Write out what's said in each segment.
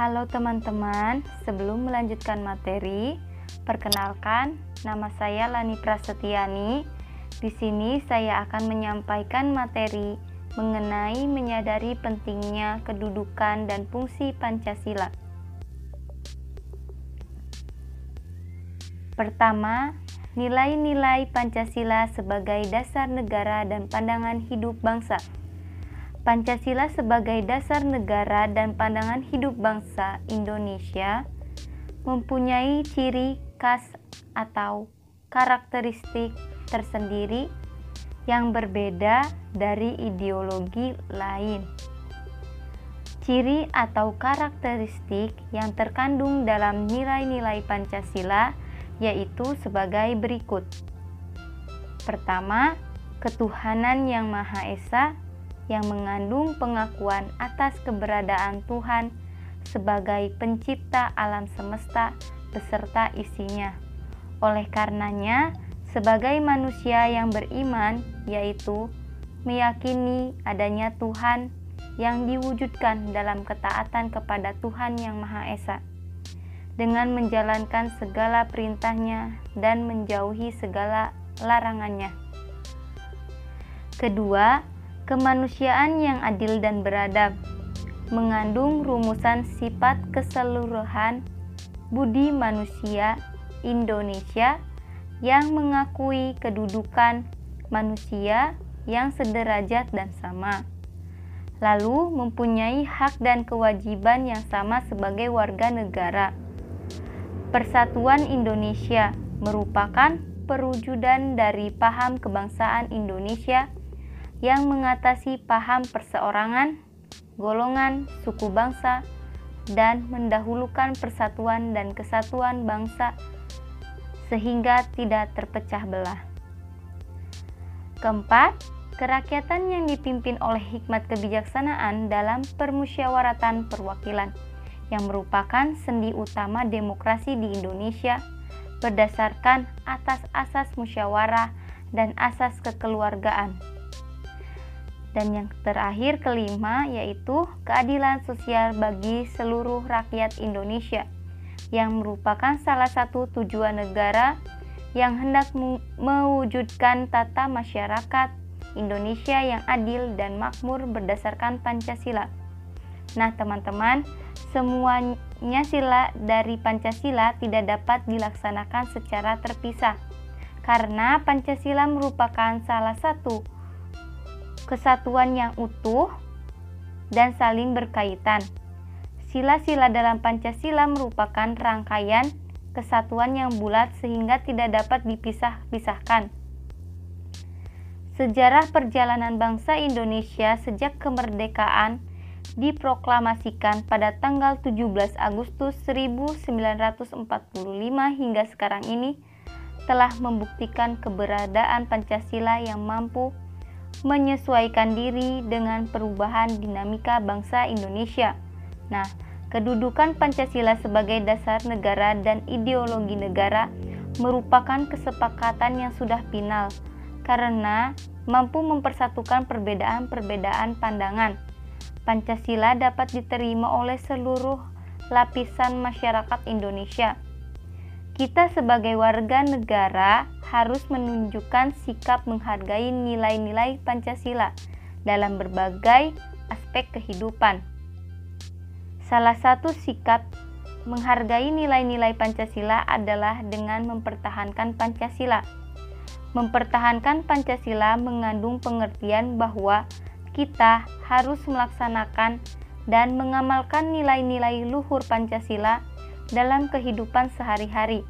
Halo teman-teman, sebelum melanjutkan materi, perkenalkan nama saya Lani Prasetyani. Di sini saya akan menyampaikan materi mengenai menyadari pentingnya kedudukan dan fungsi Pancasila. Pertama, nilai-nilai Pancasila sebagai dasar negara dan pandangan hidup bangsa. Pancasila sebagai dasar negara dan pandangan hidup bangsa Indonesia mempunyai ciri khas atau karakteristik tersendiri yang berbeda dari ideologi lain. Ciri atau karakteristik yang terkandung dalam nilai-nilai Pancasila yaitu sebagai berikut. Pertama, ketuhanan yang Maha Esa yang mengandung pengakuan atas keberadaan Tuhan sebagai pencipta alam semesta beserta isinya. Oleh karenanya, sebagai manusia yang beriman, yaitu meyakini adanya Tuhan yang diwujudkan dalam ketaatan kepada Tuhan yang Maha Esa, dengan menjalankan segala perintahnya dan menjauhi segala larangannya. Kedua, Kemanusiaan yang adil dan beradab mengandung rumusan sifat keseluruhan budi manusia Indonesia yang mengakui kedudukan manusia yang sederajat dan sama, lalu mempunyai hak dan kewajiban yang sama sebagai warga negara. Persatuan Indonesia merupakan perwujudan dari paham kebangsaan Indonesia yang mengatasi paham perseorangan, golongan, suku bangsa, dan mendahulukan persatuan dan kesatuan bangsa sehingga tidak terpecah belah. Keempat, kerakyatan yang dipimpin oleh hikmat kebijaksanaan dalam permusyawaratan perwakilan yang merupakan sendi utama demokrasi di Indonesia berdasarkan atas asas musyawarah dan asas kekeluargaan dan yang terakhir kelima yaitu keadilan sosial bagi seluruh rakyat Indonesia yang merupakan salah satu tujuan negara yang hendak mewujudkan tata masyarakat Indonesia yang adil dan makmur berdasarkan Pancasila. Nah, teman-teman, semuanya sila dari Pancasila tidak dapat dilaksanakan secara terpisah karena Pancasila merupakan salah satu kesatuan yang utuh dan saling berkaitan. Sila-sila dalam Pancasila merupakan rangkaian kesatuan yang bulat sehingga tidak dapat dipisah-pisahkan. Sejarah perjalanan bangsa Indonesia sejak kemerdekaan diproklamasikan pada tanggal 17 Agustus 1945 hingga sekarang ini telah membuktikan keberadaan Pancasila yang mampu menyesuaikan diri dengan perubahan dinamika bangsa Indonesia. Nah, kedudukan Pancasila sebagai dasar negara dan ideologi negara merupakan kesepakatan yang sudah final karena mampu mempersatukan perbedaan-perbedaan pandangan. Pancasila dapat diterima oleh seluruh lapisan masyarakat Indonesia kita sebagai warga negara harus menunjukkan sikap menghargai nilai-nilai Pancasila dalam berbagai aspek kehidupan. Salah satu sikap menghargai nilai-nilai Pancasila adalah dengan mempertahankan Pancasila. Mempertahankan Pancasila mengandung pengertian bahwa kita harus melaksanakan dan mengamalkan nilai-nilai luhur Pancasila dalam kehidupan sehari-hari.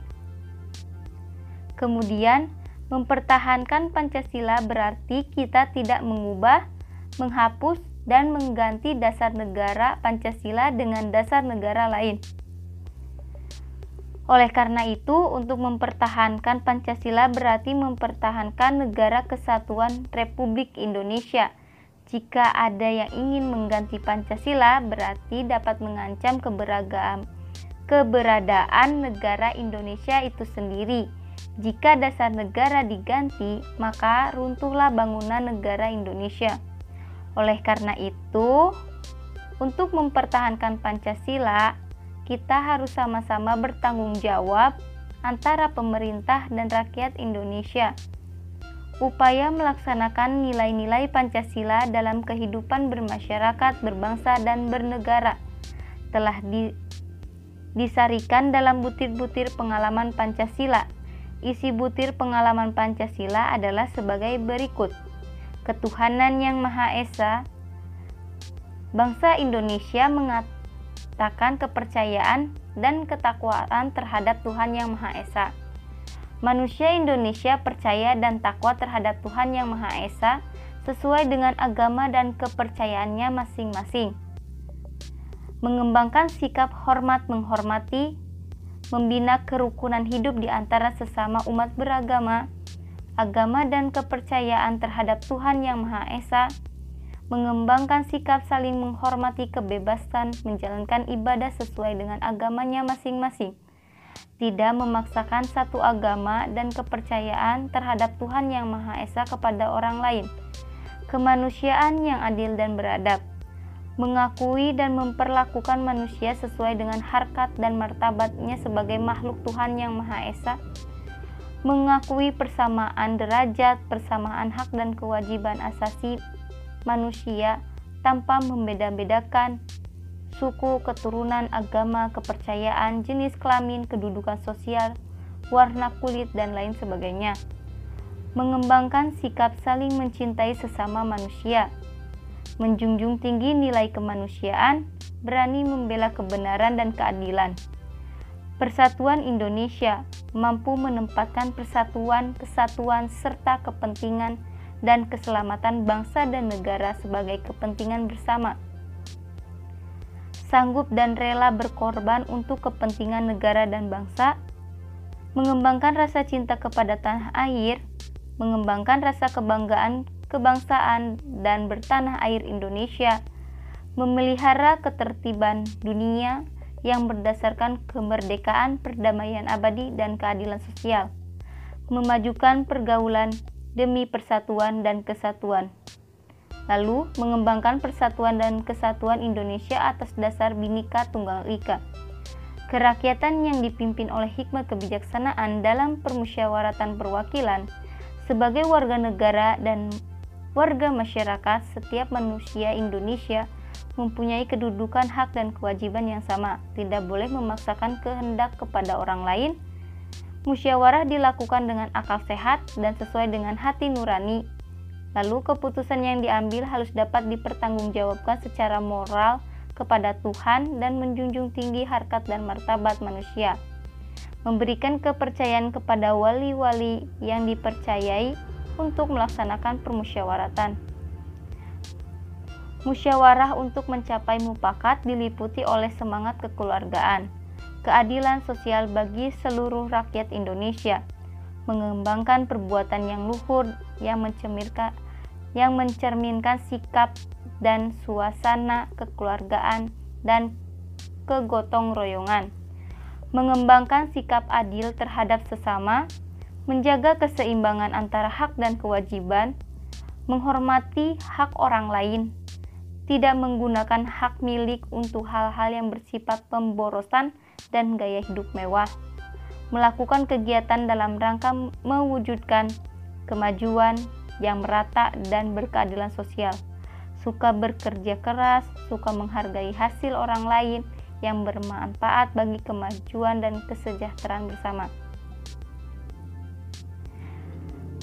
Kemudian, mempertahankan Pancasila berarti kita tidak mengubah, menghapus, dan mengganti dasar negara Pancasila dengan dasar negara lain. Oleh karena itu, untuk mempertahankan Pancasila berarti mempertahankan negara kesatuan Republik Indonesia. Jika ada yang ingin mengganti Pancasila, berarti dapat mengancam keberagaman keberadaan negara Indonesia itu sendiri. Jika dasar negara diganti, maka runtuhlah bangunan negara Indonesia. Oleh karena itu, Untuk mempertahankan Pancasila, kita harus sama-sama bertanggung jawab antara pemerintah dan rakyat Indonesia. Upaya melaksanakan nilai-nilai Pancasila dalam kehidupan bermasyarakat, berbangsa, dan bernegara telah di, disarikan dalam butir-butir pengalaman Pancasila Isi butir pengalaman Pancasila adalah sebagai berikut. Ketuhanan yang Maha Esa, bangsa Indonesia mengatakan kepercayaan dan ketakwaan terhadap Tuhan yang Maha Esa. Manusia Indonesia percaya dan takwa terhadap Tuhan yang Maha Esa sesuai dengan agama dan kepercayaannya masing-masing. Mengembangkan sikap hormat menghormati membina kerukunan hidup di antara sesama umat beragama, agama dan kepercayaan terhadap Tuhan Yang Maha Esa, mengembangkan sikap saling menghormati kebebasan menjalankan ibadah sesuai dengan agamanya masing-masing, tidak memaksakan satu agama dan kepercayaan terhadap Tuhan Yang Maha Esa kepada orang lain, kemanusiaan yang adil dan beradab, mengakui dan memperlakukan manusia sesuai dengan harkat dan martabatnya sebagai makhluk Tuhan yang Maha Esa, mengakui persamaan derajat, persamaan hak dan kewajiban asasi manusia tanpa membeda-bedakan suku, keturunan, agama, kepercayaan, jenis kelamin, kedudukan sosial, warna kulit, dan lain sebagainya. Mengembangkan sikap saling mencintai sesama manusia, menjunjung tinggi nilai kemanusiaan, berani membela kebenaran dan keadilan. Persatuan Indonesia mampu menempatkan persatuan, kesatuan, serta kepentingan dan keselamatan bangsa dan negara sebagai kepentingan bersama. Sanggup dan rela berkorban untuk kepentingan negara dan bangsa, mengembangkan rasa cinta kepada tanah air, mengembangkan rasa kebanggaan kebangsaan dan bertanah air Indonesia, memelihara ketertiban dunia yang berdasarkan kemerdekaan, perdamaian abadi, dan keadilan sosial, memajukan pergaulan demi persatuan dan kesatuan. Lalu, mengembangkan persatuan dan kesatuan Indonesia atas dasar Bhinneka Tunggal Ika. Kerakyatan yang dipimpin oleh hikmah kebijaksanaan dalam permusyawaratan perwakilan sebagai warga negara dan warga masyarakat, setiap manusia Indonesia mempunyai kedudukan hak dan kewajiban yang sama, tidak boleh memaksakan kehendak kepada orang lain. Musyawarah dilakukan dengan akal sehat dan sesuai dengan hati nurani. Lalu keputusan yang diambil harus dapat dipertanggungjawabkan secara moral kepada Tuhan dan menjunjung tinggi harkat dan martabat manusia. Memberikan kepercayaan kepada wali-wali yang dipercayai untuk melaksanakan permusyawaratan. Musyawarah untuk mencapai mufakat diliputi oleh semangat kekeluargaan, keadilan sosial bagi seluruh rakyat Indonesia, mengembangkan perbuatan yang luhur yang mencerminkan yang mencerminkan sikap dan suasana kekeluargaan dan kegotong royongan, mengembangkan sikap adil terhadap sesama menjaga keseimbangan antara hak dan kewajiban, menghormati hak orang lain, tidak menggunakan hak milik untuk hal-hal yang bersifat pemborosan dan gaya hidup mewah, melakukan kegiatan dalam rangka mewujudkan kemajuan yang merata dan berkeadilan sosial, suka bekerja keras, suka menghargai hasil orang lain yang bermanfaat bagi kemajuan dan kesejahteraan bersama.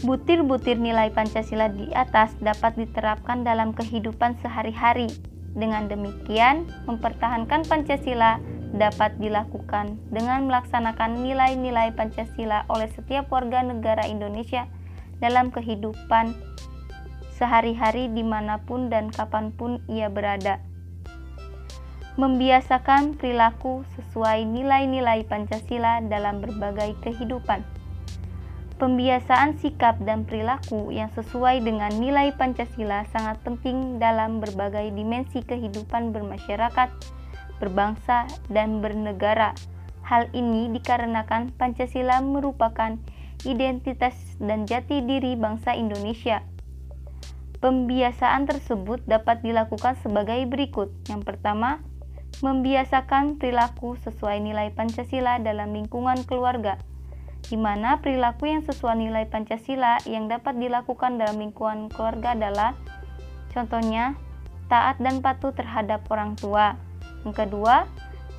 Butir-butir nilai Pancasila di atas dapat diterapkan dalam kehidupan sehari-hari. Dengan demikian, mempertahankan Pancasila dapat dilakukan dengan melaksanakan nilai-nilai Pancasila oleh setiap warga negara Indonesia dalam kehidupan sehari-hari di mana pun dan kapan pun ia berada. Membiasakan perilaku sesuai nilai-nilai Pancasila dalam berbagai kehidupan Pembiasaan sikap dan perilaku yang sesuai dengan nilai Pancasila sangat penting dalam berbagai dimensi kehidupan bermasyarakat, berbangsa, dan bernegara. Hal ini dikarenakan Pancasila merupakan identitas dan jati diri bangsa Indonesia. Pembiasaan tersebut dapat dilakukan sebagai berikut. Yang pertama, membiasakan perilaku sesuai nilai Pancasila dalam lingkungan keluarga, di mana perilaku yang sesuai nilai Pancasila yang dapat dilakukan dalam lingkungan keluarga adalah contohnya taat dan patuh terhadap orang tua. Yang kedua,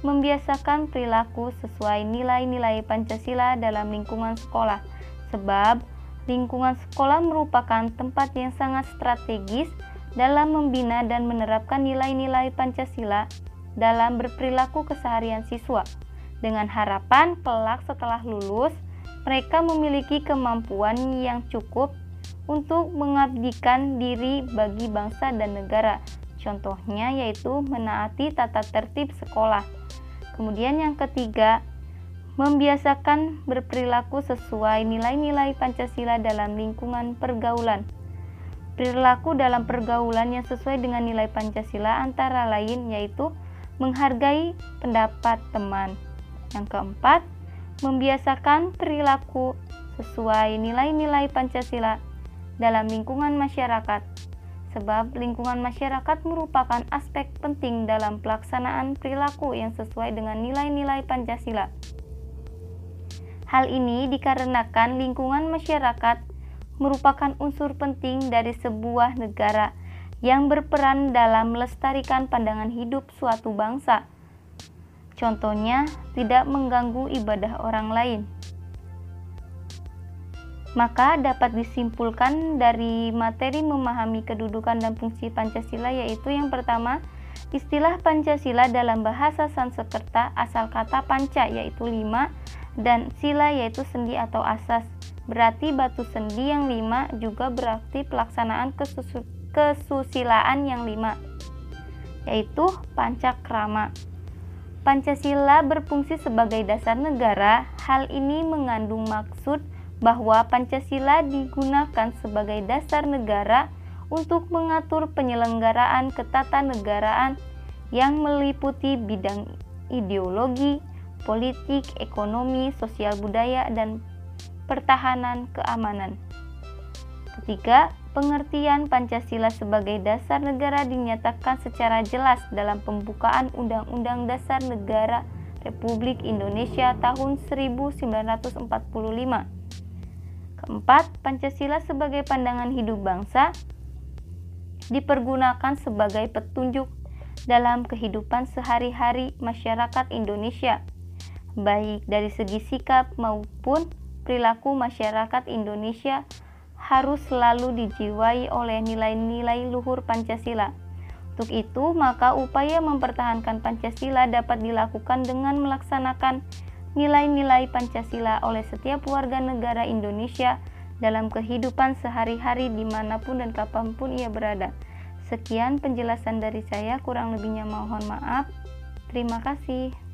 membiasakan perilaku sesuai nilai-nilai Pancasila dalam lingkungan sekolah, sebab lingkungan sekolah merupakan tempat yang sangat strategis dalam membina dan menerapkan nilai-nilai Pancasila dalam berperilaku keseharian siswa. Dengan harapan kelak setelah lulus, mereka memiliki kemampuan yang cukup untuk mengabdikan diri bagi bangsa dan negara. Contohnya yaitu menaati tata tertib sekolah. Kemudian yang ketiga, membiasakan berperilaku sesuai nilai-nilai Pancasila dalam lingkungan pergaulan. Perilaku dalam pergaulan yang sesuai dengan nilai Pancasila antara lain yaitu menghargai pendapat teman. Yang keempat, membiasakan perilaku sesuai nilai-nilai Pancasila dalam lingkungan masyarakat. Sebab lingkungan masyarakat merupakan aspek penting dalam pelaksanaan perilaku yang sesuai dengan nilai-nilai Pancasila. Hal ini dikarenakan lingkungan masyarakat merupakan unsur penting dari sebuah negara yang berperan dalam melestarikan pandangan hidup suatu bangsa. Contohnya, tidak mengganggu ibadah orang lain. Maka dapat disimpulkan dari materi memahami kedudukan dan fungsi Pancasila yaitu yang pertama, istilah Pancasila dalam bahasa Sanskerta asal kata panca yaitu lima dan sila yaitu sendi atau asas. Berarti batu sendi yang lima juga berarti pelaksanaan kesusilaan yang lima, yaitu pancakrama. Pancasila berfungsi sebagai dasar negara. Hal ini mengandung maksud bahwa Pancasila digunakan sebagai dasar negara untuk mengatur penyelenggaraan ketatanegaraan yang meliputi bidang ideologi, politik, ekonomi, sosial budaya, dan pertahanan keamanan. Ketiga, pengertian Pancasila sebagai dasar negara dinyatakan secara jelas dalam pembukaan Undang-Undang Dasar Negara Republik Indonesia tahun 1945. Keempat, Pancasila sebagai pandangan hidup bangsa dipergunakan sebagai petunjuk dalam kehidupan sehari-hari masyarakat Indonesia baik dari segi sikap maupun perilaku masyarakat Indonesia harus selalu dijiwai oleh nilai-nilai luhur Pancasila. Untuk itu, maka upaya mempertahankan Pancasila dapat dilakukan dengan melaksanakan nilai-nilai Pancasila oleh setiap warga negara Indonesia dalam kehidupan sehari-hari di mana pun dan kapan pun ia berada. Sekian penjelasan dari saya, kurang lebihnya mohon maaf. Terima kasih.